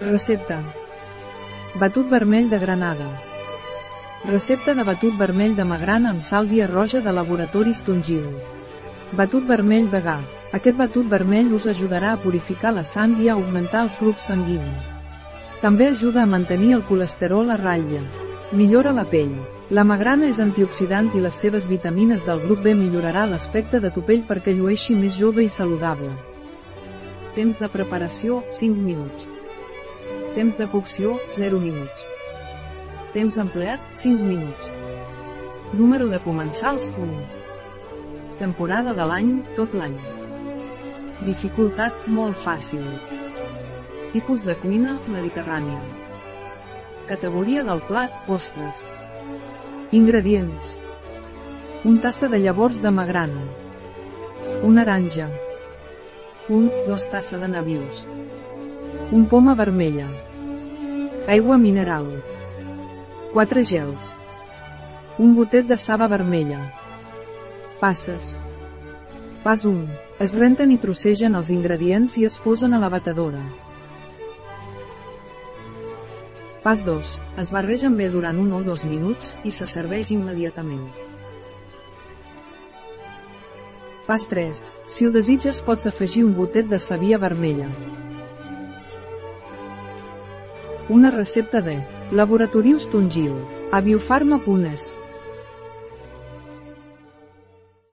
Recepta. Batut vermell de granada. Recepta de batut vermell de magrana amb sàlvia roja de Laboratoris Tongil. Batut vermell vegà. Aquest batut vermell us ajudarà a purificar la sang i a augmentar el flux sanguini. També ajuda a mantenir el colesterol a ratlla. Millora la pell. La magrana és antioxidant i les seves vitamines del grup B millorarà l'aspecte de tu pell perquè llueixi més jove i saludable. Temps de preparació, 5 minuts. Temps de cocció, 0 minuts. Temps empleat, 5 minuts. Número de comensals, 1. Temporada de l'any, tot l'any. Dificultat, molt fàcil. Tipus de cuina, mediterrània. Categoria del plat, postres. Ingredients. Un tassa de llavors de magrana. Una aranja. Un, dos tassa de nabius. Un poma vermella. Aigua mineral. 4 gels. Un gotet de saba vermella. Passes. Pas 1. Es renten i trossegen els ingredients i es posen a la batedora. Pas 2. Es barregen bé durant un o dos minuts i se serveix immediatament. Pas 3. Si ho desitges pots afegir un gotet de sabia vermella. Una recepta de Laboratorius Tungil, a biofarma.es.